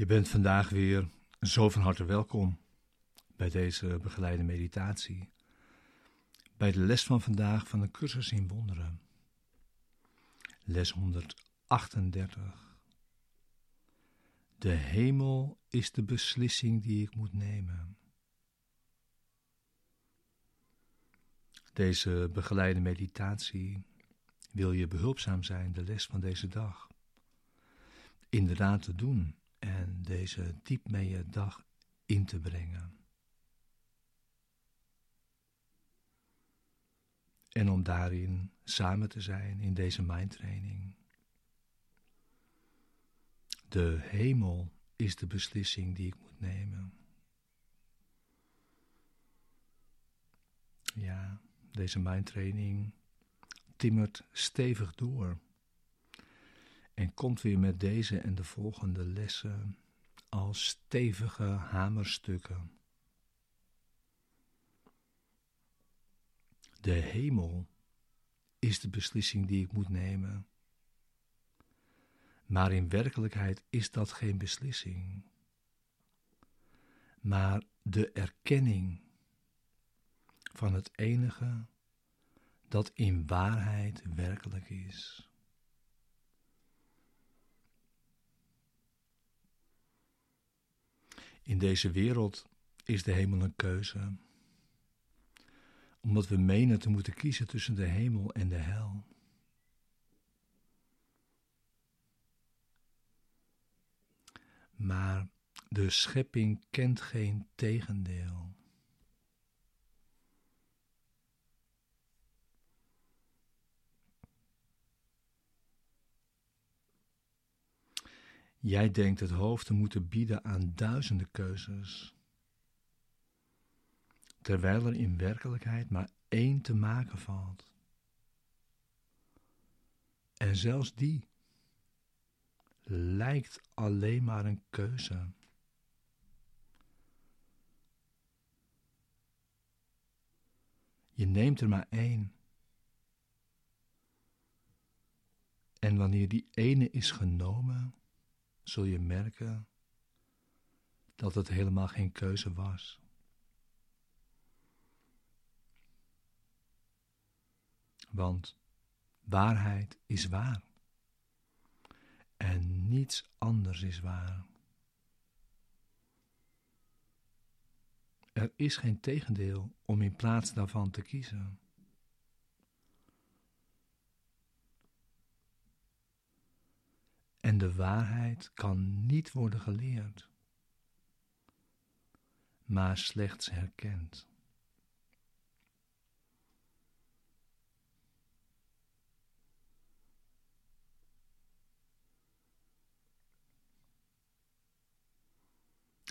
Je bent vandaag weer zo van harte welkom bij deze begeleide meditatie, bij de les van vandaag van de cursus in wonderen. Les 138. De hemel is de beslissing die ik moet nemen. Deze begeleide meditatie wil je behulpzaam zijn de les van deze dag inderdaad te doen en deze diep mee je dag in te brengen. En om daarin samen te zijn in deze mindtraining. De hemel is de beslissing die ik moet nemen. Ja, deze mindtraining timmert stevig door. En komt weer met deze en de volgende lessen als stevige hamerstukken. De hemel is de beslissing die ik moet nemen. Maar in werkelijkheid is dat geen beslissing, maar de erkenning van het enige dat in waarheid werkelijk is. In deze wereld is de hemel een keuze, omdat we menen te moeten kiezen tussen de hemel en de hel. Maar de schepping kent geen tegendeel. Jij denkt het hoofd te moeten bieden aan duizenden keuzes, terwijl er in werkelijkheid maar één te maken valt. En zelfs die lijkt alleen maar een keuze. Je neemt er maar één. En wanneer die ene is genomen, zul je merken dat het helemaal geen keuze was. Want waarheid is waar. En niets anders is waar. Er is geen tegendeel om in plaats daarvan te kiezen. En de waarheid kan niet worden geleerd, maar slechts herkend.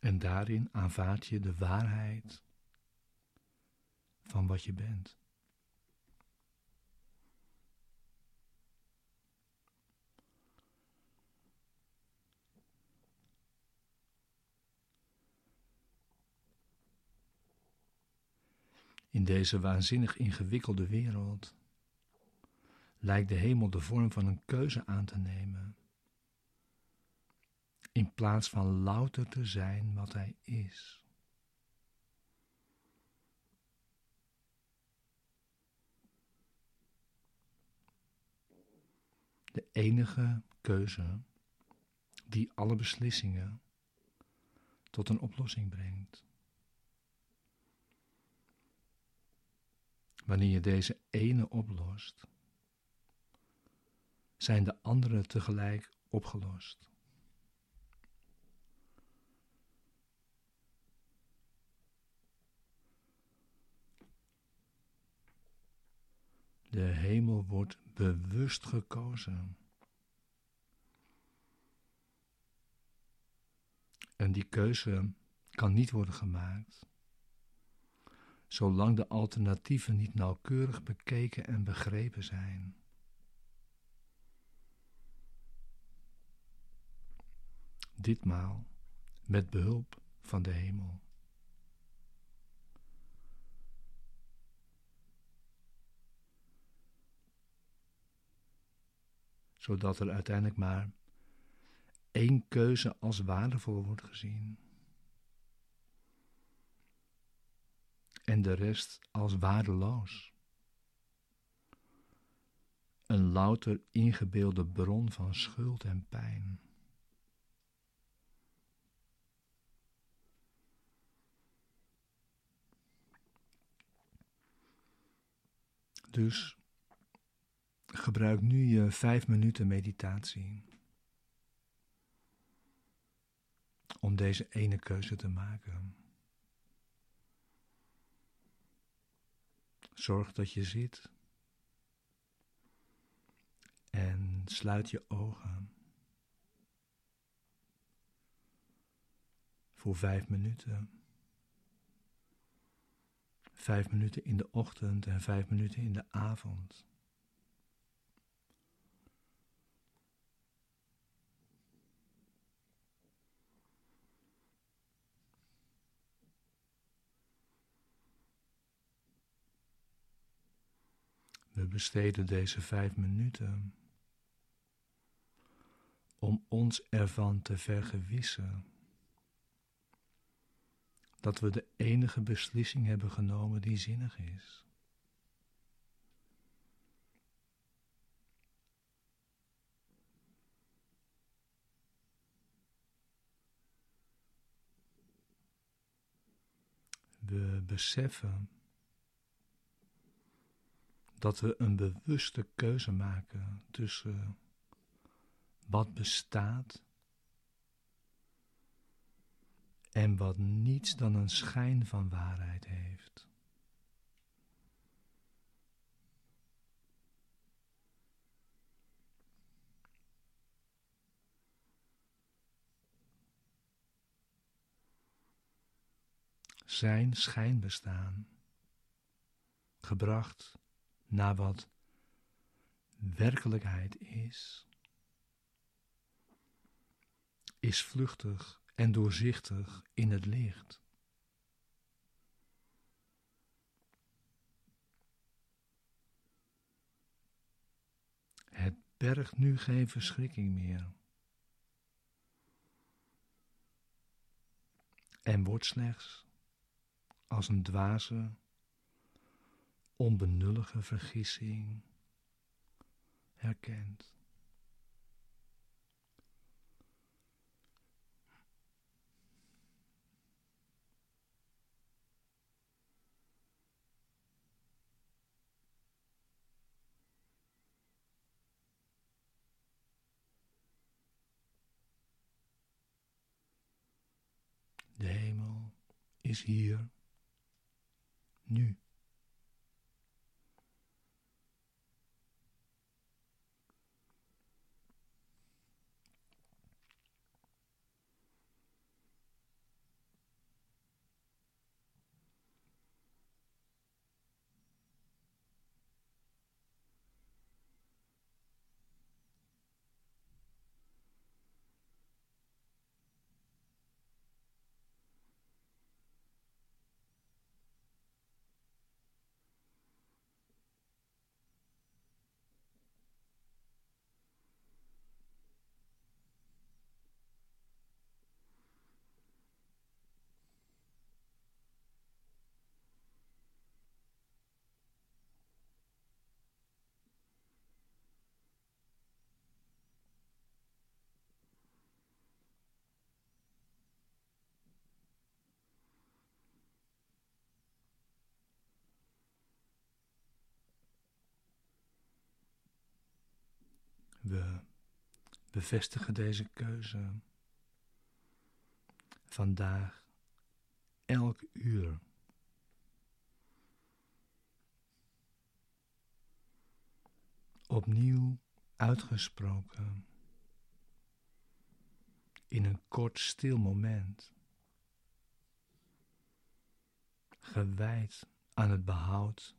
En daarin aanvaard je de waarheid van wat je bent. In deze waanzinnig ingewikkelde wereld lijkt de hemel de vorm van een keuze aan te nemen, in plaats van louter te zijn wat hij is. De enige keuze die alle beslissingen tot een oplossing brengt. Wanneer je deze ene oplost, zijn de andere tegelijk opgelost. De hemel wordt bewust gekozen. En die keuze kan niet worden gemaakt zolang de alternatieven niet nauwkeurig bekeken en begrepen zijn. Ditmaal met behulp van de hemel. Zodat er uiteindelijk maar één keuze als waardevol wordt gezien. En de rest als waardeloos. Een louter ingebeelde bron van schuld en pijn. Dus gebruik nu je vijf minuten meditatie om deze ene keuze te maken. Zorg dat je zit en sluit je ogen voor vijf minuten. Vijf minuten in de ochtend en vijf minuten in de avond. We besteden deze vijf minuten om ons ervan te vergewissen dat we de enige beslissing hebben genomen die zinnig is. We beseffen dat we een bewuste keuze maken tussen wat bestaat en wat niets dan een schijn van waarheid heeft. Zijn schijnbestaan, gebracht naar wat werkelijkheid is, is vluchtig en doorzichtig in het licht. Het bergt nu geen verschrikking meer. En wordt slechts als een dwaze, onbenullige vergissing herkend. De hemel is hier, nu. We bevestigen deze keuze vandaag elk uur. Opnieuw uitgesproken in een kort stil moment, gewijd aan het behoud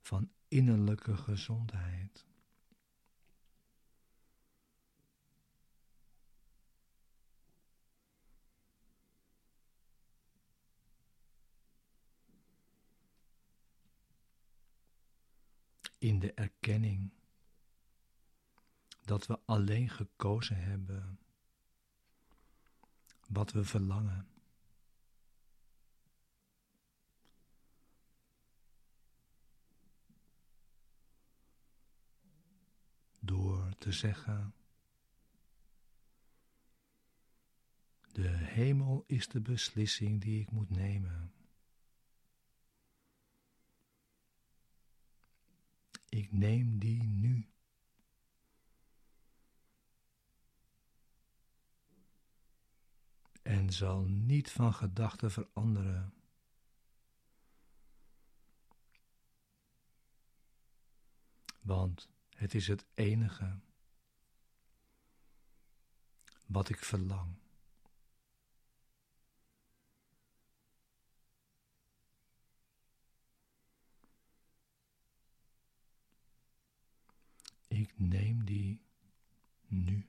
van innerlijke gezondheid. In de erkenning dat we alleen gekozen hebben wat we verlangen. Door te zeggen: De hemel is de beslissing die ik moet nemen. Ik neem die nu. En zal niet van gedachten veranderen. Want het is het enige wat ik verlang. ik neem die nu.